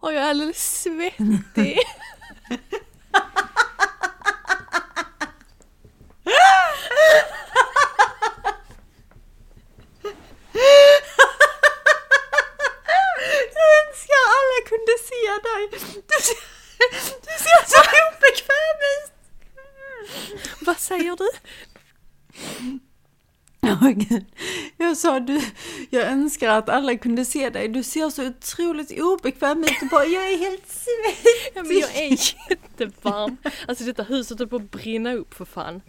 Och jag är alldeles svettig. Jag önskar alla kunde se dig. Du ser, du ser så obekväm ut. Vad säger du? Jag sa du, jag önskar att alla kunde se dig. Du ser så otroligt obekväm ut bara, jag är helt svettig. Ja, men jag är jättevarm. Alltså detta huset håller på att brinna upp för fan.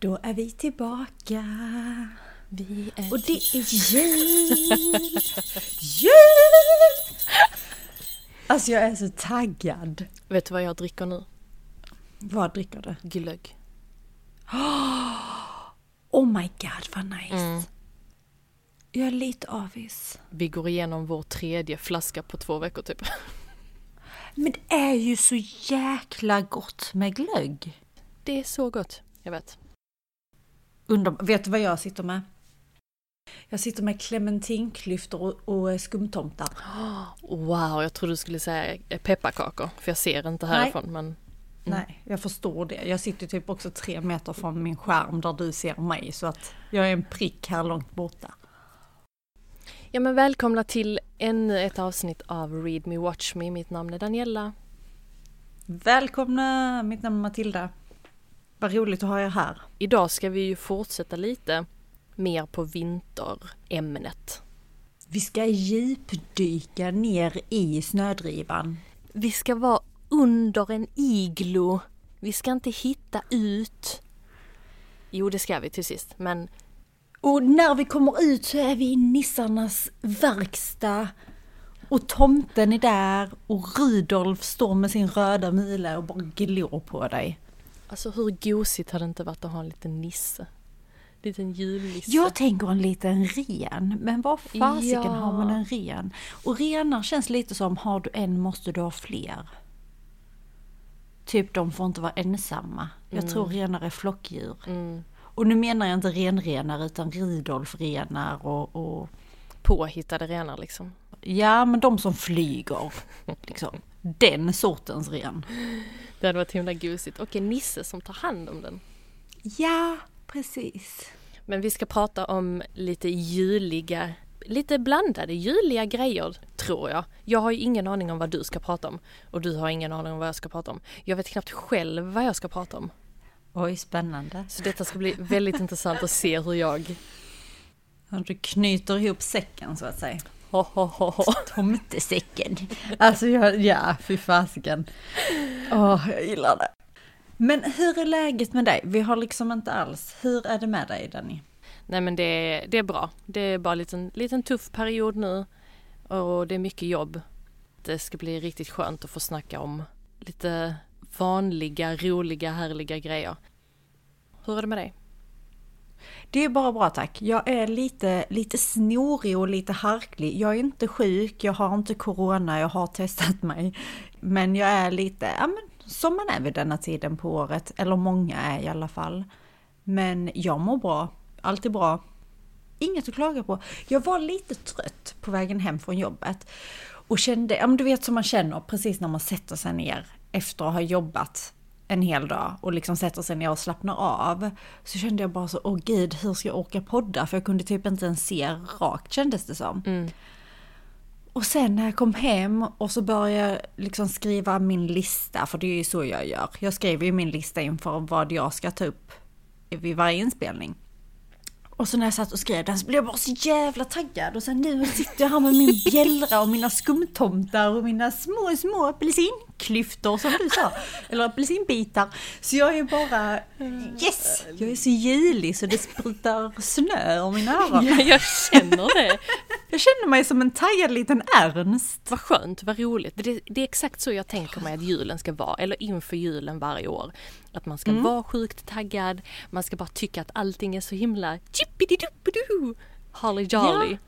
Då är vi tillbaka. Vi är... Och det är jul! jul! Alltså jag är så taggad. Vet du vad jag dricker nu? Vad dricker du? Glögg. Oh my god vad nice. Mm. Jag är lite avis. Vi går igenom vår tredje flaska på två veckor typ. Men det är ju så jäkla gott med glögg. Det är så gott. Jag vet. Under, vet du vad jag sitter med? Jag sitter med clementinklyftor och, och skumtomtar. Wow, jag trodde du skulle säga pepparkakor. För jag ser inte Nej. härifrån men... Nej, jag förstår det. Jag sitter typ också tre meter från min skärm där du ser mig så att jag är en prick här långt borta. Ja men välkomna till ännu ett avsnitt av Read Me Watch Me. Mitt namn är Daniela. Välkomna! Mitt namn är Matilda. Vad roligt att ha er här. Idag ska vi ju fortsätta lite mer på vinterämnet. Vi ska djupdyka ner i snödrivan. Vi ska vara under en iglo. Vi ska inte hitta ut. Jo, det ska vi till sist, men Och när vi kommer ut så är vi i nissarnas verkstad. Och tomten är där och Rudolf står med sin röda mila och bara glor på dig. Alltså hur gosigt hade det inte varit att ha en liten nisse? Liten julnisse. Jag tänker en liten ren, men vad fasiken Ja. har man en ren? Och renar känns lite som, har du en måste du ha fler. Typ de får inte vara ensamma. Jag tror renar är flockdjur. Mm. Och nu menar jag inte renrenar utan Rudolf-renar och, och Påhittade renar liksom. ja men de som flyger. Liksom. Den sortens ren. Det hade varit himla gosigt. Och en nisse som tar hand om den. Ja, precis. Men vi ska prata om lite juliga, lite blandade juliga grejer, tror jag. Jag har ju ingen aning om vad du ska prata om. Och du har ingen aning om vad jag ska prata om. Jag vet knappt själv vad jag ska prata om. Oj, spännande. Så detta ska bli väldigt intressant att se hur jag... Du knyter ihop säcken så att säga. Ho, ho, ho, ho. Tomtesäcken. Alltså jag, ja, fy fasiken. Åh, jag gillar det. Men hur är läget med dig? Vi har liksom inte alls. Hur är det med dig Danny? Nej men det, är- det är bra. Det är bara en liten, liten tuff period nu. Och det är mycket jobb. Det ska bli riktigt skönt att få snacka om lite vanliga, roliga, härliga grejer. Hur är det med dig? Det är bara bra tack. Jag är lite, lite snorig och lite harklig. Jag är inte sjuk, jag har inte corona, jag har testat mig. Men jag är lite, ja men som man är vid denna tiden på året. Eller många är i alla fall. Men jag mår bra. Allt är bra. Inget att klaga på. Jag var lite trött på vägen hem från jobbet. Och kände, ja men du vet som man känner precis när man sätter sig ner efter att ha jobbat en hel dag och liksom sätter sig ner och slappnar av. Så kände jag bara så, åh gud, hur ska jag orka podda? För jag kunde typ inte ens se rakt kändes det som. Mm. Och sen när jag kom hem och så började jag liksom skriva min lista, för det är ju så jag gör. Jag skriver ju min lista inför vad jag ska ta upp vid varje inspelning. Och så när jag satt och skrev den så blev jag bara så jävla taggad. Och sen nu sitter jag här med min bjällra och mina skumtomtar och mina små, små apelsinklyftor som du sa. Eller apelsinbitar. Så jag är bara yes! Jag är så julig så det sprutar snö om mina öron. Ja, jag känner det. Jag känner mig som en taggad liten Ernst. Vad skönt, vad roligt. Det, det är exakt så jag tänker mig att julen ska vara, eller inför julen varje år. Att man ska vara sjukt taggad, man ska bara tycka att allting är så himla chippidi-duppidi-doo, holly jolly.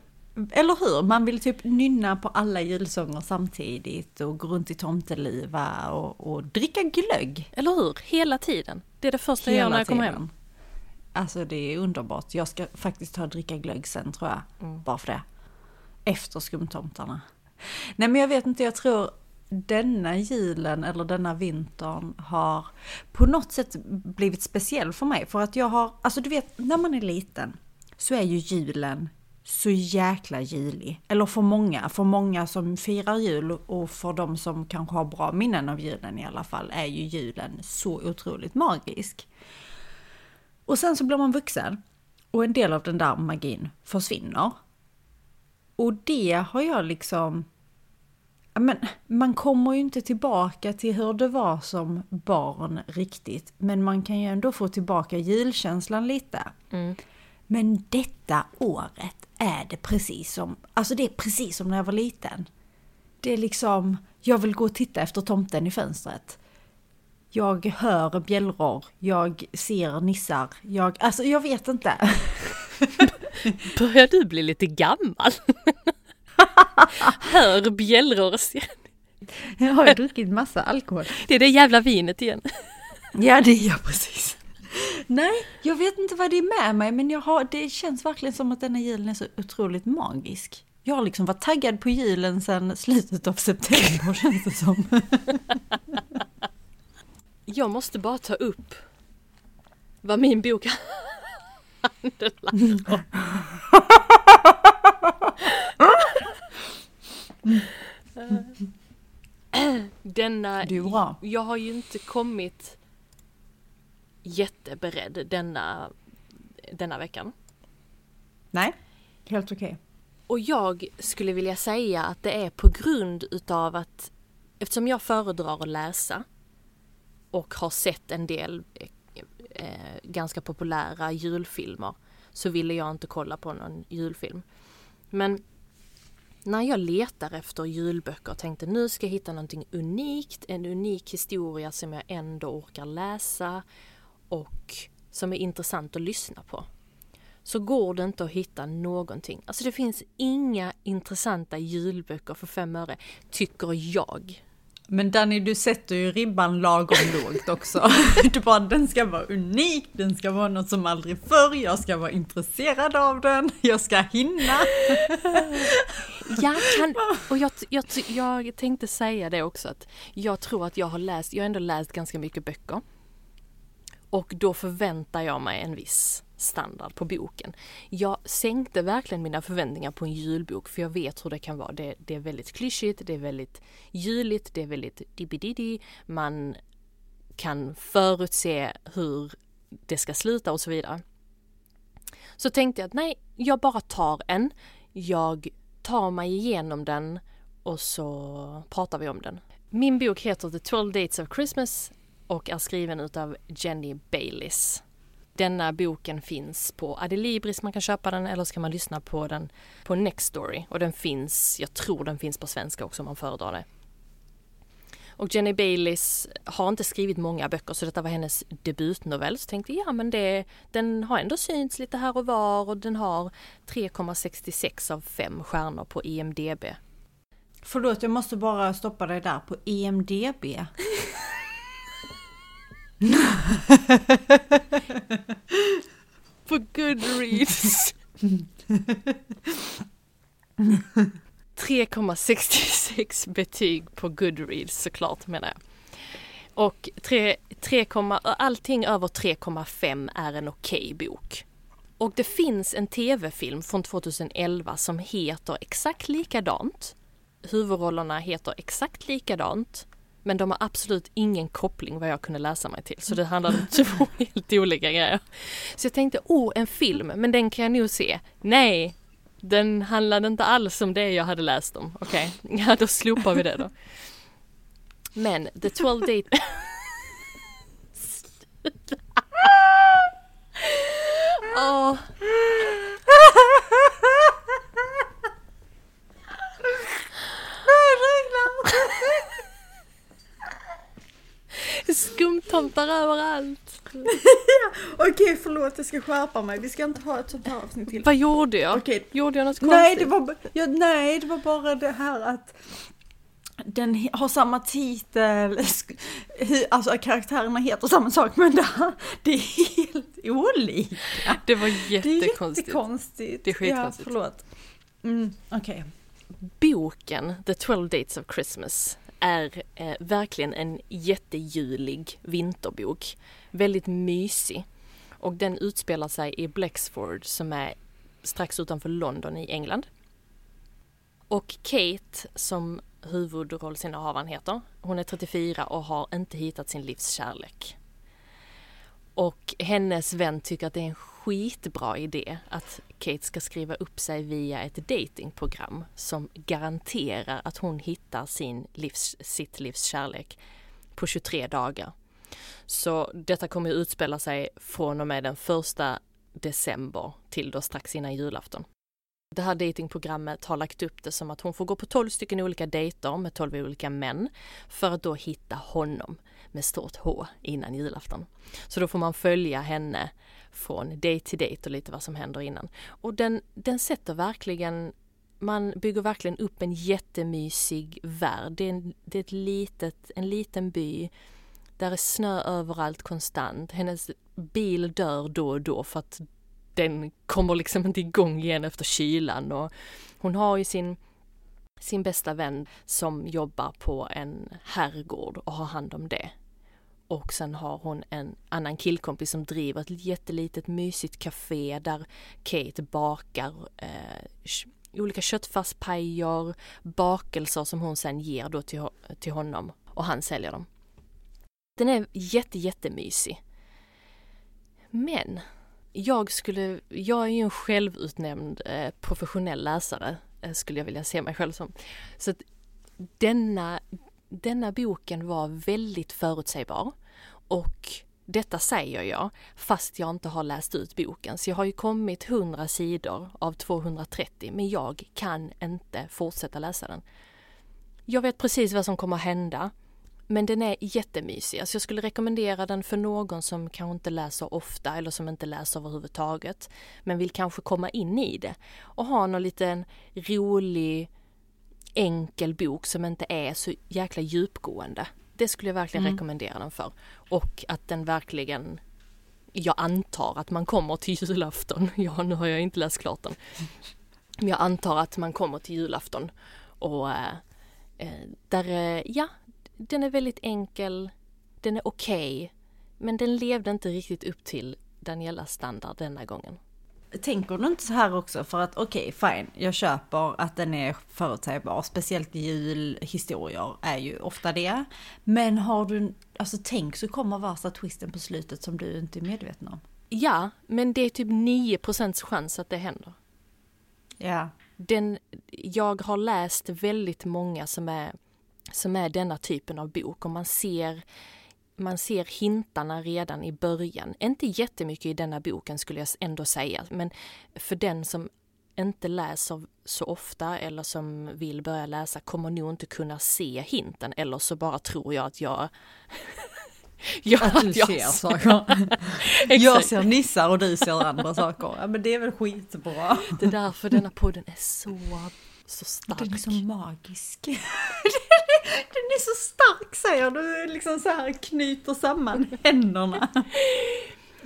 Eller hur? Man vill typ nynna på alla julsånger samtidigt och gå runt i tomteluva och, och dricka glögg. Eller hur? Hela tiden. Det är det första jag gör när jag kommer hem. tiden. Alltså det är underbart. Jag ska faktiskt ta och dricka glögg sen tror jag. Mm. Bara för det. Efter skumtomtarna. Nej men jag vet inte, jag tror denna julen eller denna vintern har på något sätt blivit speciell för mig. För att jag har, alltså du vet när man är liten så är ju julen så jäkla julig. Eller för många, för många som firar jul och för de som kanske har bra minnen av julen i alla fall är ju julen så otroligt magisk. Och sen så blir man vuxen och en del av den där magin försvinner. Och det har jag liksom... Men man kommer ju inte tillbaka till hur det var som barn riktigt. Men man kan ju ändå få tillbaka julkänslan lite. Mm. Men detta året är det precis som, alltså det är precis som när jag var liten. Det är liksom, jag vill gå och titta efter tomten i fönstret. Jag hör bjällror, jag ser nissar, jag, alltså jag vet inte. Börjar du bli lite gammal? Hör bjällror ser- Jag har ju druckit massa alkohol. Det är det jävla vinet igen. Ja, det är jag precis. Nej, jag vet inte vad det är med mig, men jag har, det känns verkligen som att denna julen är så otroligt magisk. Jag har liksom varit taggad på julen sedan slutet av september känns det som. Jag måste bara ta upp vad min bok handlar om. Denna, Det är bra. jag har ju inte kommit jätteberedd denna, denna veckan. Nej, helt okej. Och jag skulle vilja säga att det är på grund utav att eftersom jag föredrar att läsa och har sett en del eh, eh, ganska populära julfilmer så ville jag inte kolla på någon julfilm. Men när jag letar efter julböcker och tänkte nu ska jag hitta någonting unikt, en unik historia som jag ändå orkar läsa och som är intressant att lyssna på så går det inte att hitta någonting. Alltså det finns inga intressanta julböcker för fem öre, tycker jag. Men Danny, du sätter ju ribban lagom lågt också. Du bara, den ska vara unik, den ska vara något som aldrig förr, jag ska vara intresserad av den, jag ska hinna. Jag kan, och jag, jag, jag tänkte säga det också att jag tror att jag har läst, jag har ändå läst ganska mycket böcker. Och då förväntar jag mig en viss standard på boken. Jag sänkte verkligen mina förväntningar på en julbok för jag vet hur det kan vara. Det, det är väldigt klyschigt, det är väldigt juligt, det är väldigt dibididi. Man kan förutse hur det ska sluta och så vidare. Så tänkte jag att nej, jag bara tar en. Jag tar mig igenom den och så pratar vi om den. Min bok heter The 12 Dates of Christmas och är skriven utav Jenny Bayliss. Denna boken finns på Adlibris, man kan köpa den eller så kan man lyssna på den på Nextory och den finns, jag tror den finns på svenska också om man föredrar det. Och Jenny Bayliss har inte skrivit många böcker så detta var hennes debutnovell. Så tänkte jag, ja men det, den har ändå synts lite här och var och den har 3,66 av 5 stjärnor på IMDB. Förlåt, jag måste bara stoppa dig där på E EMDB. På Goodreads. 3,66 betyg på Goodreads såklart menar jag. Och 3, 3, allting över 3,5 är en okej bok. Och det finns en tv-film från 2011 som heter exakt likadant. Huvudrollerna heter exakt likadant. Men de har absolut ingen koppling vad jag kunde läsa mig till. Så det handlar om två helt olika grejer. Så jag tänkte, oh en film, men den kan jag nog se. Nej, den handlade inte alls om det jag hade läst om. Okej, okay. ja då slopar vi det då. Men The 12 Date... oh. Skumtomtar överallt. Okej okay, förlåt jag ska skärpa mig. Vi ska inte ha ett sånt här avsnitt till. Vad gjorde jag? Okay. Gjorde jag något konstigt? Nej det, var, ja, nej det var bara det här att den har samma titel, alltså karaktärerna heter samma sak men det, det är helt olika. Det var jättekonstigt. Det är jättekonstigt. Det är skitkonstigt. Ja, förlåt. Mm, Okej. Okay. Boken The 12 Dates of Christmas är eh, verkligen en jättejulig vinterbok. Väldigt mysig. Och den utspelar sig i Blexford som är strax utanför London i England. Och Kate som huvudrollsinnehavaren heter, hon är 34 och har inte hittat sin livs kärlek. Och hennes vän tycker att det är en skitbra idé att Kate ska skriva upp sig via ett datingprogram som garanterar att hon hittar sin livs, sitt livs kärlek på 23 dagar. Så detta kommer att utspela sig från och med den första december till då strax innan julafton. Det här datingprogrammet har lagt upp det som att hon får gå på 12 stycken olika dejter med 12 olika män för att då hitta honom med stort H innan julafton. Så då får man följa henne från dejt till dejt och lite vad som händer innan. Och den, den sätter verkligen man bygger verkligen upp en jättemysig värld. Det är, en, det är ett litet, en liten by där är snö överallt konstant. Hennes bil dör då och då för att den kommer liksom inte igång igen efter kylan och hon har ju sin sin bästa vän som jobbar på en herrgård och har hand om det. Och sen har hon en annan killkompis som driver ett jättelitet mysigt café där Kate bakar eh, olika köttfärspajer, bakelser som hon sen ger då till, till honom och han säljer dem. Den är jätte, jättemysig. Men jag skulle, jag är ju en självutnämnd eh, professionell läsare, eh, skulle jag vilja se mig själv som. Så att denna, denna boken var väldigt förutsägbar och detta säger jag fast jag inte har läst ut boken. Så jag har ju kommit 100 sidor av 230 men jag kan inte fortsätta läsa den. Jag vet precis vad som kommer att hända men den är jättemysig. Alltså jag skulle rekommendera den för någon som kanske inte läser ofta eller som inte läser överhuvudtaget. Men vill kanske komma in i det och ha någon liten rolig enkel bok som inte är så jäkla djupgående. Det skulle jag verkligen mm. rekommendera den för. Och att den verkligen jag antar att man kommer till julafton. Ja, nu har jag inte läst klart den. Men jag antar att man kommer till julafton och äh, där, äh, ja, den är väldigt enkel, den är okej, okay, men den levde inte riktigt upp till Danielas standard denna gången. Tänker du inte så här också för att okej, okay, fine, jag köper att den är förutsägbar, speciellt julhistorier är ju ofta det. Men har du, alltså tänk så kommer värsta twisten på slutet som du inte är medveten om. Ja, men det är typ 9% chans att det händer. Ja. Den, jag har läst väldigt många som är som är denna typen av bok och man ser man ser hintarna redan i början. Inte jättemycket i denna boken skulle jag ändå säga, men för den som inte läser så ofta eller som vill börja läsa kommer nog inte kunna se hinten eller så bara tror jag att jag Ja, att du jag ser saker. jag ser nissar och du ser andra saker. Ja, men det är väl skitbra. Det är därför denna podden är så, så stark. Den är så magisk. Den är så stark säger du, liksom så här knyter samman händerna.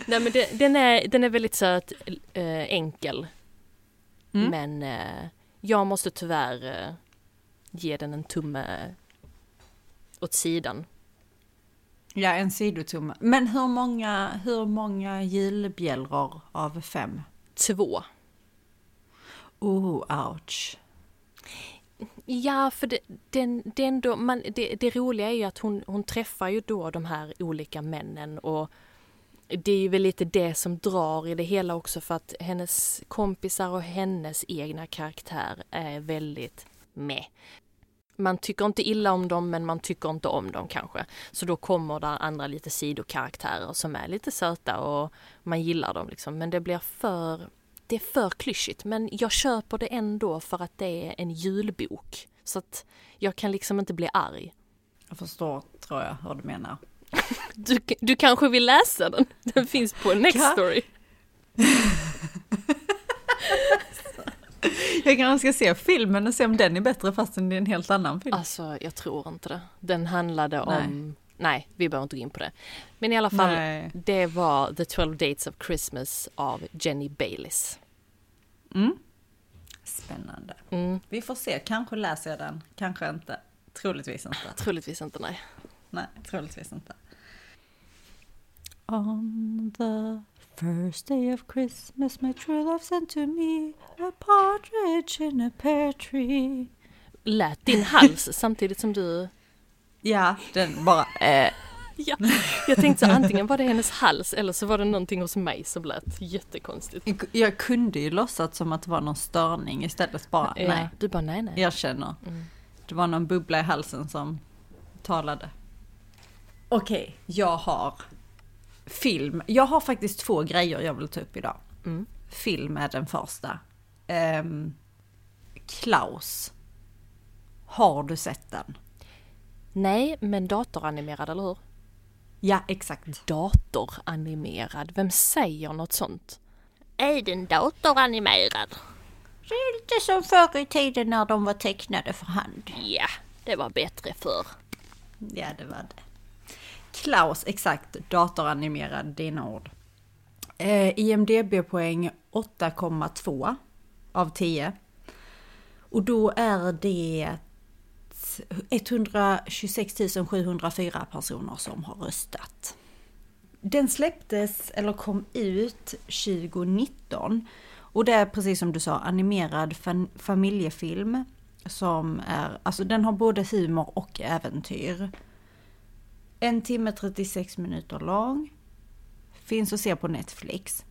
Nej men det, den, är, den är väldigt söt, äh, enkel. Mm. Men äh, jag måste tyvärr äh, ge den en tumme åt sidan. Ja, en sidotumme. Men hur många, hur många julbjällror av fem? Två. Oh, ouch. Ja, för det, den, det, ändå, man, det, det roliga är ju att hon, hon träffar ju då de här olika männen och det är ju väl lite det som drar i det hela också för att hennes kompisar och hennes egna karaktär är väldigt med. Man tycker inte illa om dem men man tycker inte om dem kanske. Så då kommer det andra lite sidokaraktärer som är lite söta och man gillar dem liksom. Men det blir för, det är för klyschigt. Men jag köper det ändå för att det är en julbok. Så att jag kan liksom inte bli arg. Jag förstår, tror jag, hur du menar. Du, du kanske vill läsa den? Den finns på Nextory. Jag kanske ska se filmen och se om den är bättre fastän det är en helt annan film. Alltså, jag tror inte det. Den handlade om... Nej, vi behöver inte gå in på det. Men i alla fall, Nej. det var The 12 Dates of Christmas av Jenny Bayliss. Mm. Spännande. Mm, Vi får se, kanske läser jag den, kanske inte. Troligtvis inte. troligtvis inte, nej. Nej, troligtvis inte. On the first day of Christmas my true love sent to me a partridge in a pear tree. Lät din hals samtidigt som du... Ja, den bara... Eh. Ja, jag tänkte så antingen var det hennes hals eller så var det någonting hos mig som lät jättekonstigt. Jag- Jag kunde ju låtsat som att det var någon störning istället bara, Ja, nej, Du bara nej, nej. jag känner. Mm. Det var någon bubbla i halsen som talade. Okej, jag har film. Jag har faktiskt två grejer jag vill ta upp idag. Mm. Film är den första. Ehm, Klaus. Har du sett den? Nej, men datoranimerad, eller hur? Ja, exakt. Datoranimerad, vem säger något sånt? Är den datoranimerad? Det är lite som förr i tiden när de var tecknade för hand. Ja, det var bättre förr. Ja, det var det. Klaus, exakt, datoranimerad, dina ord. Eh, IMDB-poäng 8,2 av 10. Och då är det 126 704 personer som har röstat. Den släpptes, eller kom ut 2019. Och det är precis som du sa, animerad familjefilm. Som är, alltså den har både humor och äventyr. En timme 36 minuter lång. Finns att se på Netflix.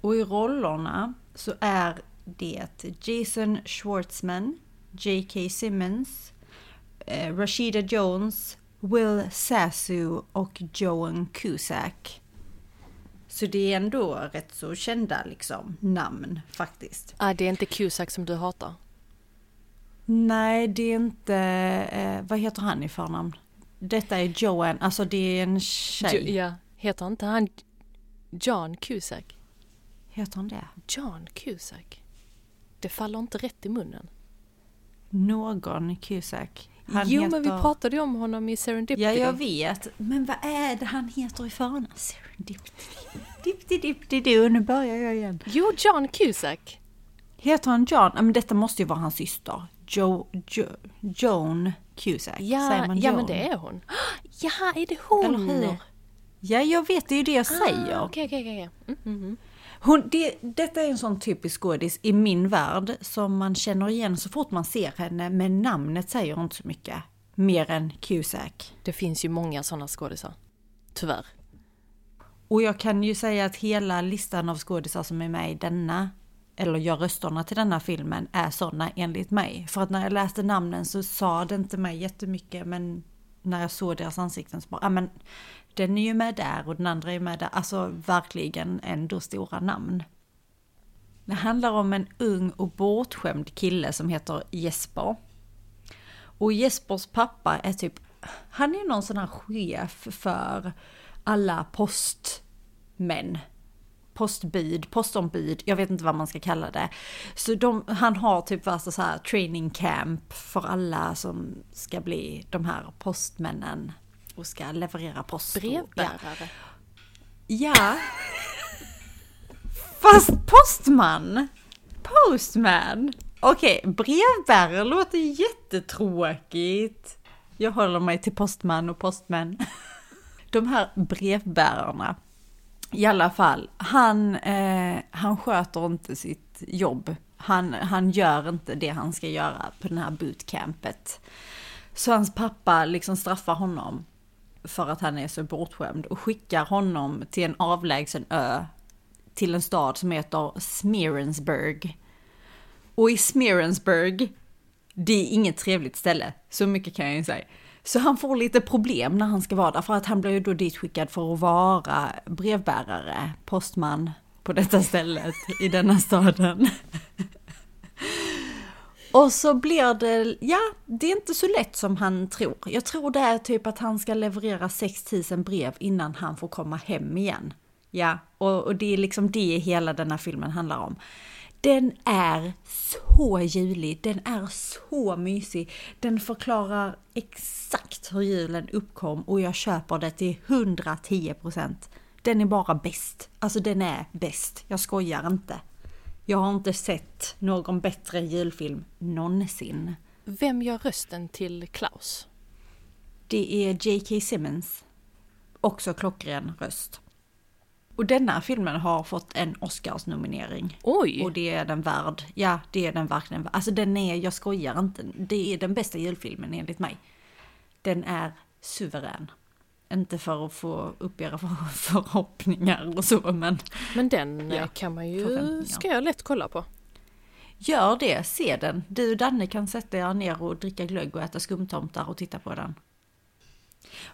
Och i rollerna så är det Jason Schwartzman, J.K. Simmons, eh, Rashida Jones, Will Sasu och Joan Cusack. Så det är ändå rätt så kända liksom namn faktiskt. Ah, det är inte Cusack som du hatar. Nej, det är inte, eh, vad heter han i förnamn? Detta är Joan, alltså det är en tjej. Jo, ja, heter inte han John Cusack? Heter han det? John Cusack? Det faller inte rätt i munnen. Någon Cusack. Han jo, heter... men vi pratade ju om honom i Serendipity. Ja, jag vet. Men vad är det han heter i förnamn? Serendipity-dipty-dipty-doo, nu börjar jag igen. Jo, John Cusack. Heter han John? Men detta måste ju vara hans syster. Jo, jo, Joan Cusack. Säger Ja, man ja Joan? men det är hon. Ja, är det hon? Eller hur? Ja, jag vet, det är ju det jag säger. Ah, Okej, okej, okej. Mm, mm, mm. Hon, det, detta är en sån typisk skådis i min värld som man känner igen så fort man ser henne, men namnet säger inte så mycket. Mer än Cusack. Det finns ju många sådana skådisar. Tyvärr. Och jag kan ju säga att hela listan av skådisar som är med i denna, eller gör rösterna till denna filmen, är sådana enligt mig. För att när jag läste namnen så sa det inte mig jättemycket, men när jag såg deras ansikten så bara, ja men den är ju med där och den andra är med där. Alltså verkligen ändå stora namn. Det handlar om en ung och bortskämd kille som heter Jesper. Och Jespers pappa är typ, han är någon sån här chef för alla postmän. Postbud, postombud, jag vet inte vad man ska kalla det. Så de, han har typ värsta så här training camp för alla som ska bli de här postmännen och ska leverera post. Ja. Brevbärare. Ja. Fast postman. Postman. Okej, brevbärare låter jättetråkigt. Jag håller mig till postman och postmän. De här brevbärarna. I alla fall, han, eh, han sköter inte sitt jobb Han, han gör inte det han ska göra på den här bootcampet. Så hans pappa liksom straffar honom för att han är så bortskämd och skickar honom till en avlägsen ö till en stad som heter Smearensburg. Och i Smearensburg, det är inget trevligt ställe, så mycket kan jag ju säga. Så han får lite problem när han ska vara där, för att han blir ju då ditskickad för att vara brevbärare, postman på detta stället i denna staden. Och så blir det, ja, det är inte så lätt som han tror. Jag tror det är typ att han ska leverera 6000 brev innan han får komma hem igen. Ja, och, och det är liksom det hela den här filmen handlar om. Den är så julig, den är så mysig. Den förklarar exakt hur julen uppkom och jag köper det till 110%. Den är bara bäst. Alltså den är bäst, jag skojar inte. Jag har inte sett någon bättre julfilm någonsin. Vem gör rösten till Klaus? Det är J.K. Simmons. Också klockren röst. Och denna filmen har fått en Oscars-nominering. Oj! Och det är den värd. Ja, det är den verkligen värd. Alltså den är, jag skojar inte, det är den bästa julfilmen enligt mig. Den är suverän. Inte för att få upp era förhoppningar och så, men... Men den Ja, eh, kan man ju, ska jag lätt kolla på. Gör det, se den. Du och Danne kan sätta er ner och dricka glögg och äta skumtomtar och titta på den.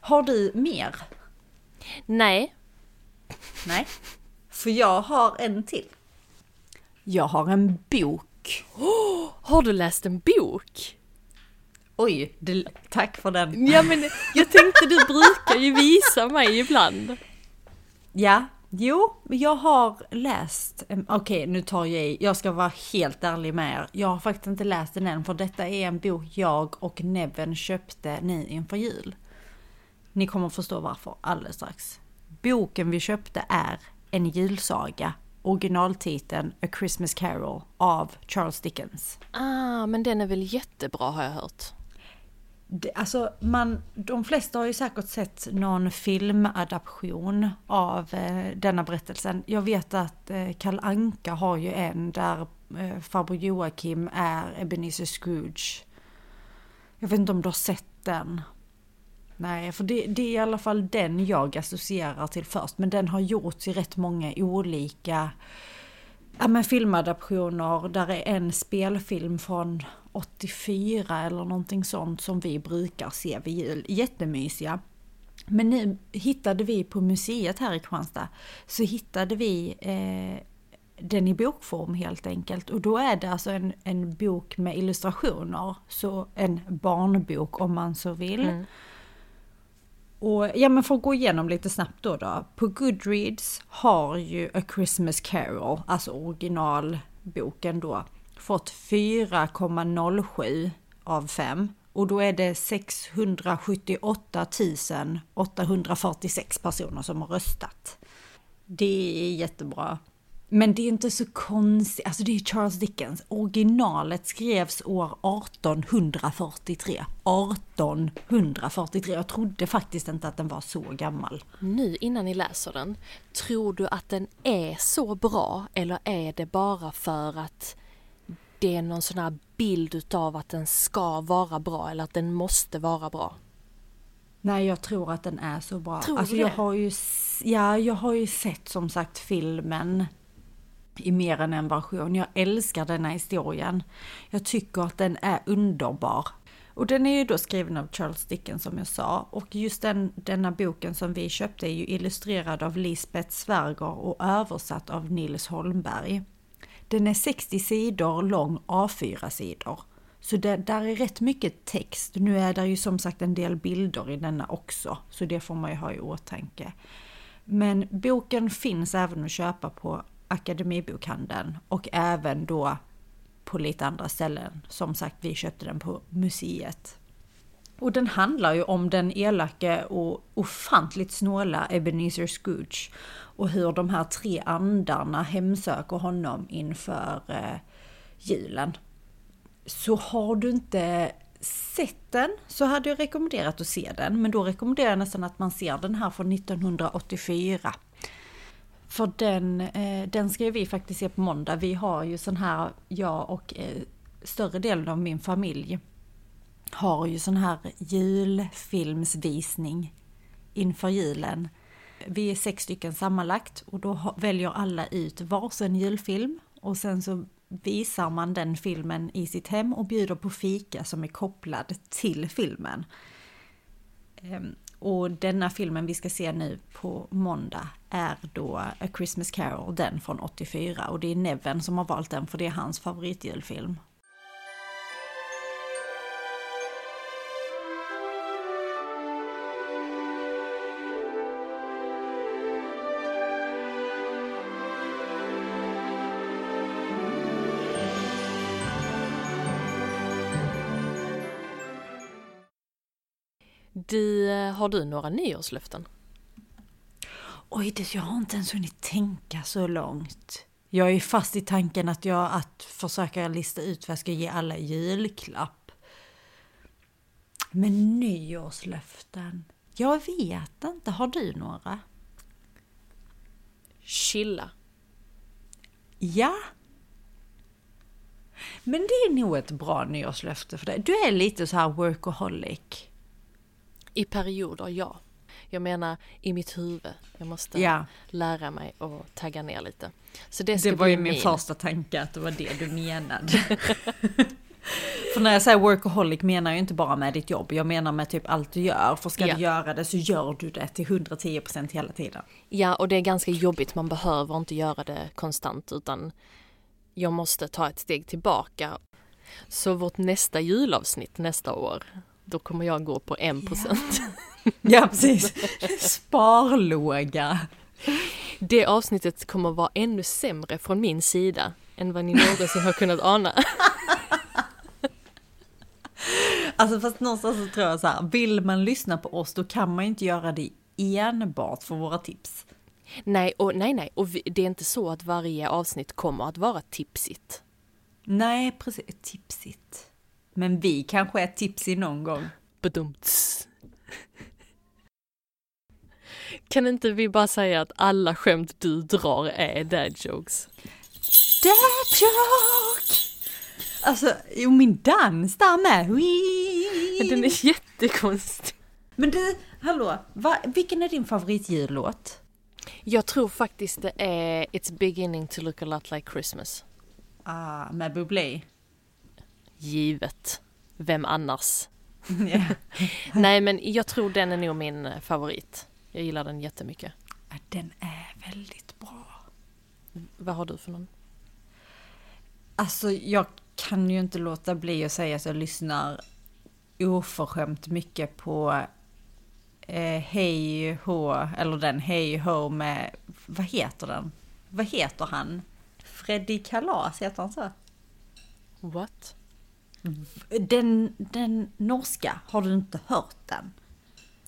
Har du mer? Nej, Nej. För jag har en till. Jag har en bok. har du läst en bok? Oj, det, tack för den. Ja men jag tänkte du brukar ju visa mig ibland. Ja, jo, jag har läst, okej nu tar jag i, jag ska vara helt ärlig med er. Jag har faktiskt inte läst den än för detta är en bok jag och Neven köpte nu inför jul. Ni kommer förstå varför alldeles strax. Boken vi köpte är En julsaga, originaltiteln A Christmas Carol av Charles Dickens. Ah, men den är väl jättebra har jag hört. Det, alltså man, de flesta har ju säkert sett någon filmadaption av eh, denna berättelsen. Jag vet att eh, Kalle Anka har ju en där eh, farbror Joakim är Ebenezer Scrooge. Jag vet inte om du har sett den? Nej, för det, det är i alla fall den jag associerar till först. Men den har gjorts i rätt många olika ja, men filmadaptioner. Där är en spelfilm från 84 eller någonting sånt som vi brukar se vid jul. Jättemysiga. Men nu hittade vi på museet här i Kristianstad så hittade vi eh, den i bokform helt enkelt. Och då är det alltså en, en bok med illustrationer. Så en barnbok om man så vill. Mm. Och ja men för att gå igenom lite snabbt då då. På Goodreads har ju A Christmas Carol, alltså originalboken då, fått 4,07 av 5. Och då är det 678 846 personer som har röstat. Det är jättebra. Men det är inte så konstigt, alltså det är Charles Dickens. Originalet skrevs år 1843. 1843, jag trodde faktiskt inte att den var så gammal. Nu innan ni läser den, tror du att den är så bra eller är det bara för att det är någon sån här bild utav att den ska vara bra eller att den måste vara bra? Nej, jag tror att den är så bra. Tror alltså du jag det? har ju, ja, jag har ju sett som sagt filmen i mer än en version. Jag älskar denna historien. Jag tycker att den är underbar. Och den är ju då skriven av Charles Dickens som jag sa. Och just den, denna boken som vi köpte är ju illustrerad av Lisbeth Sverger och översatt av Nils Holmberg. Den är 60 sidor lång, A4-sidor. Så det, där är rätt mycket text. Nu är det ju som sagt en del bilder i denna också, så det får man ju ha i åtanke. Men boken finns även att köpa på Akademibokhandeln och även då på lite andra ställen. Som sagt, vi köpte den på museet. Och den handlar ju om den elake och ofantligt snåla Ebenezer Scrooge och hur de här tre andarna hemsöker honom inför eh, julen. Så har du inte sett den så hade jag rekommenderat att se den, men då rekommenderar jag nästan att man ser den här från 1984. För den, eh, den ska vi faktiskt se på måndag. Vi har ju sån här, jag och eh, större delen av min familj har ju sån här julfilmsvisning inför julen. Vi är sex stycken sammanlagt och då väljer alla ut varsin julfilm och sen så visar man den filmen i sitt hem och bjuder på fika som är kopplad till filmen. Ehm, och denna filmen vi ska se nu på måndag är då A Christmas Carol, den från 84. Och det är Neven som har valt den för det är hans favoritjulfilm. Du, eh, har du några nyårslöften? Oj, det, jag har inte ens hunnit tänka så långt. Jag är fast i tanken att jag att försöka lista ut vad jag ska ge alla julklapp. Men nyårslöften? Jag vet inte, har du några? Chilla. Ja. Men det är nog ett bra nyårslöfte för dig. Du är lite så här workaholic. I perioder, ja. Jag menar i mitt huvud. Jag måste Ja. lära mig att tagga ner lite. Så det Det var ju min min. första tanke att det var det du menade. För när jag säger workaholic menar jag inte bara med ditt jobb, jag menar med typ allt du gör. För ska Ja. du göra det så gör du det till 110% hela tiden. Ja, och det är ganska jobbigt. Man behöver inte göra det konstant utan jag måste ta ett steg tillbaka. Så vårt nästa julavsnitt nästa år, då kommer jag gå på 1%. Ja, precis. Sparlåga. Det avsnittet kommer vara ännu sämre från min sida än vad ni någonsin har kunnat ana. Alltså fast någonstans så tror jag så här, vill man lyssna på oss då kan man inte göra det enbart för våra tips. Nej, och nej, nej, och vi, det är inte så att varje avsnitt kommer att vara tipsigt. Nej, precis. Tipsigt. Men vi kanske är tipsig någon gång. Badumts. Kan inte vi bara säga att alla skämt du drar är dad jokes? Dad joke! Alltså, jo min dans där med. Wee! Den är jättekonstig. Men du, hallå, va, vilken är din favoritjullåt? Jag tror faktiskt det är It's beginning to look a lot like Christmas. Ah, med Bublé. Givet. Vem annars? Ja. Nej men jag tror den är nog min favorit. Jag gillar den jättemycket. Ja, Den är väldigt bra. Vad har du för någon? Alltså, jag kan ju inte låta bli att säga att jag lyssnar oförskämt mycket på eh, Hej Ho, eller den Hej Ho med, vad heter den? Vad heter han? Freddy Kalas, heter han så? What? Den, den norska, har du inte hört den?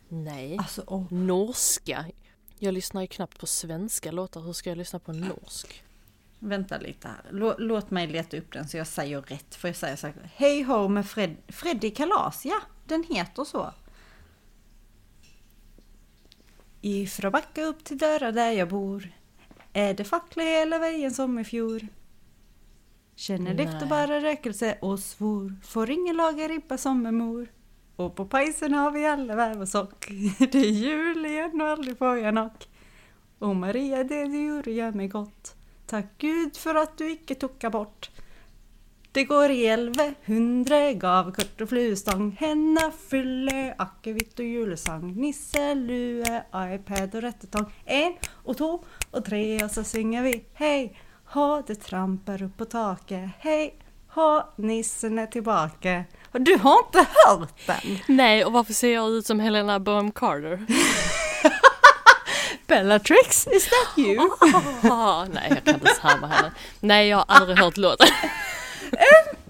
Nej. Alltså, åh. Norska? Jag lyssnar ju knappt på svenska låtar. Hur ska jag lyssna på norsk? Vänta lite här. Lå, låt mig leta upp den så jag säger rätt. För jag säger så här, Hej Ho med Fred, Freddy Kalas, ja, den heter så. Ifrån backa upp till dörra där jag bor är det fackla hela vägen som i fjol. Känner Nej. efter bara rökelse och svor, får ingen laga ribba som en mor. Och på pajsen har vi alla väv och sock. Det är jul igen och aldrig får jag knock. Och Maria, det du gjorde gör mig gott. Tack Gud för att du icke tocka bort. Det går i elve hundre gav kort och flustång. Henna fylle akevitt och julesang. Nisse, lue, iPad och rättetång. En och två och tre och så synger vi hej. Ha det trampar upp på taket. Hej, ha nissen är tillbaka. Du har inte hört den? Nej, och varför ser jag ut som Helena Bonham Carter? Bellatrix, is that you? Ah, nej, jag kan inte härma henne. Nej, jag har aldrig hört låten.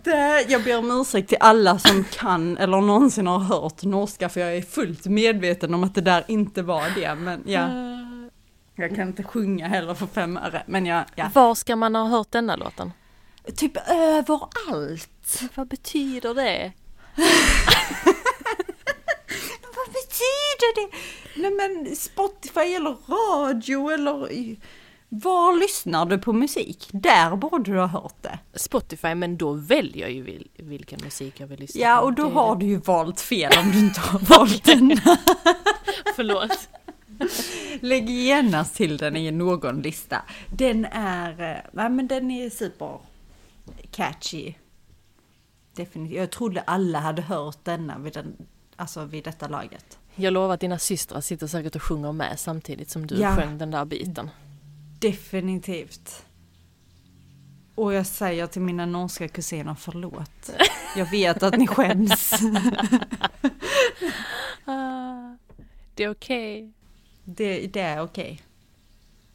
Det- Jag ber om ursäkt till alla som kan eller någonsin har hört norska för jag är fullt medveten om att det där inte var det. Men ja, jag kan inte sjunga heller för fem öre. Men jag, ja. Var ska man ha hört denna låten? Typ överallt. Vad betyder det? Vad betyder det? Nej men Spotify eller radio eller Var lyssnar du på musik? Där borde du ha hört det. Spotify, men då väljer jag ju vil vilken musik jag vill lyssna Ja, på. och då Det- har du ju valt fel om du inte har valt den. Förlåt. Lägg genast till den i någon lista. Den är, eh, nej men den är super catchy. Definitivt. Jag trodde alla hade hört denna vid, den, alltså vid detta laget. Jag lovar att dina systrar sitter säkert och sjunger med samtidigt som du Ja. sjöng den där biten. Definitivt. Och jag säger till mina norska kusiner förlåt. Jag vet att ni skäms. Ah, det är okej. Det, det är okej.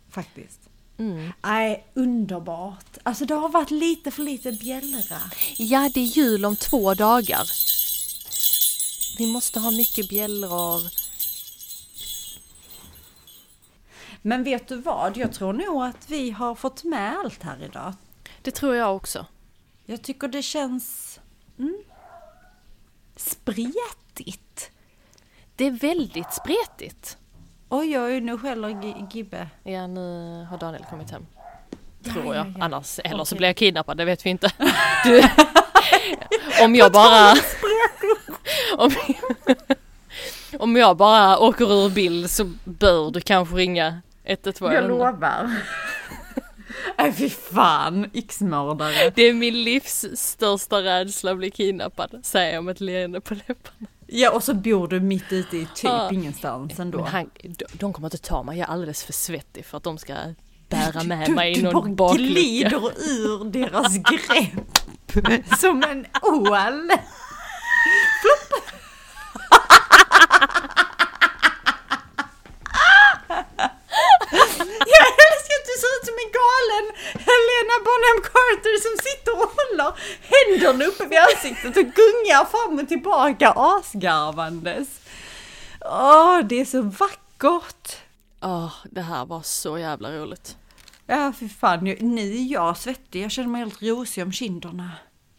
Faktiskt. Mm. Nej, underbart. Alltså det har varit lite för lite bjällra. Ja, det är jul om två dagar. Vi måste ha mycket bjällror. Men vet du vad? Jag tror nog att vi har fått med allt här idag. Det tror jag också. Jag tycker det känns mm, spretigt. Det är väldigt spretigt. Oj, oj, nu skäller Gi- Gibbe. Ja, nu har Daniel kommit hem. Ja, Tror ja, jag. ja. Annars, eller så Okej. blir jag kidnappad, det vet vi inte. Du, om jag bara... om, om jag bara åker ur bild så bör du kanske ringa 112. Jag lovar. Nej, fy fan, yxmördare. Det är min livs största rädsla att bli kidnappad, säger jag med ett leende på läpparna. Ja, och så bor du mitt ute i typ Ja. ingenstans ändå. Men han, de, kommer inte ta mig, jag är alldeles för svettig för att de ska bära med du, mig i du någon baklucka. glider ur deras grepp som en ål. Jag älskar att du ser ut som en galen Helena Bonham Carter som sitter och håller händerna uppe vid ansiktet och gungar fram och tillbaka asgarvandes. Åh, det är så vackert! Åh, det här var så jävla roligt. Ja, för fan. Nu är jag svettig. Jag känner mig helt rosig om kinderna.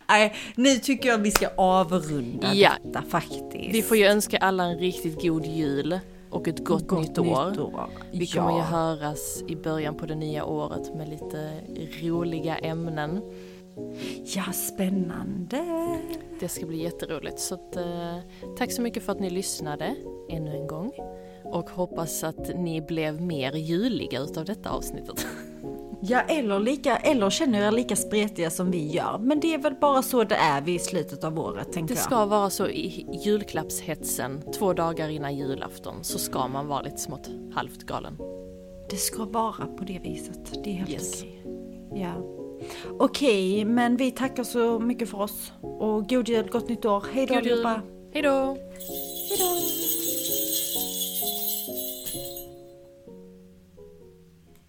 Nej, nu tycker jag vi ska avrunda Ja. detta faktiskt. Vi får ju önska alla en riktigt god jul och ett gott, nytt, år. Vi kommer ju höras i början på det nya året med lite roliga ämnen. ja, spännande. Det ska bli jätteroligt. Så att, eh, tack så mycket för att ni lyssnade ännu en gång. Och hoppas att ni blev mer juliga utav detta avsnittet. Ja, eller, lika, eller känner er lika spretiga som vi gör. Men det är väl bara så det är vid slutet av året, tänker Det jag. ska vara så i julklappshetsen, två dagar innan julafton, så ska man vara lite smått halvt galen. Det ska vara på det viset. Det är helt Yes. okej. Ja. Okej, men vi tackar så mycket för oss. Och god jul, gott nytt år. Hej då allihopa. Hej då! Hej då.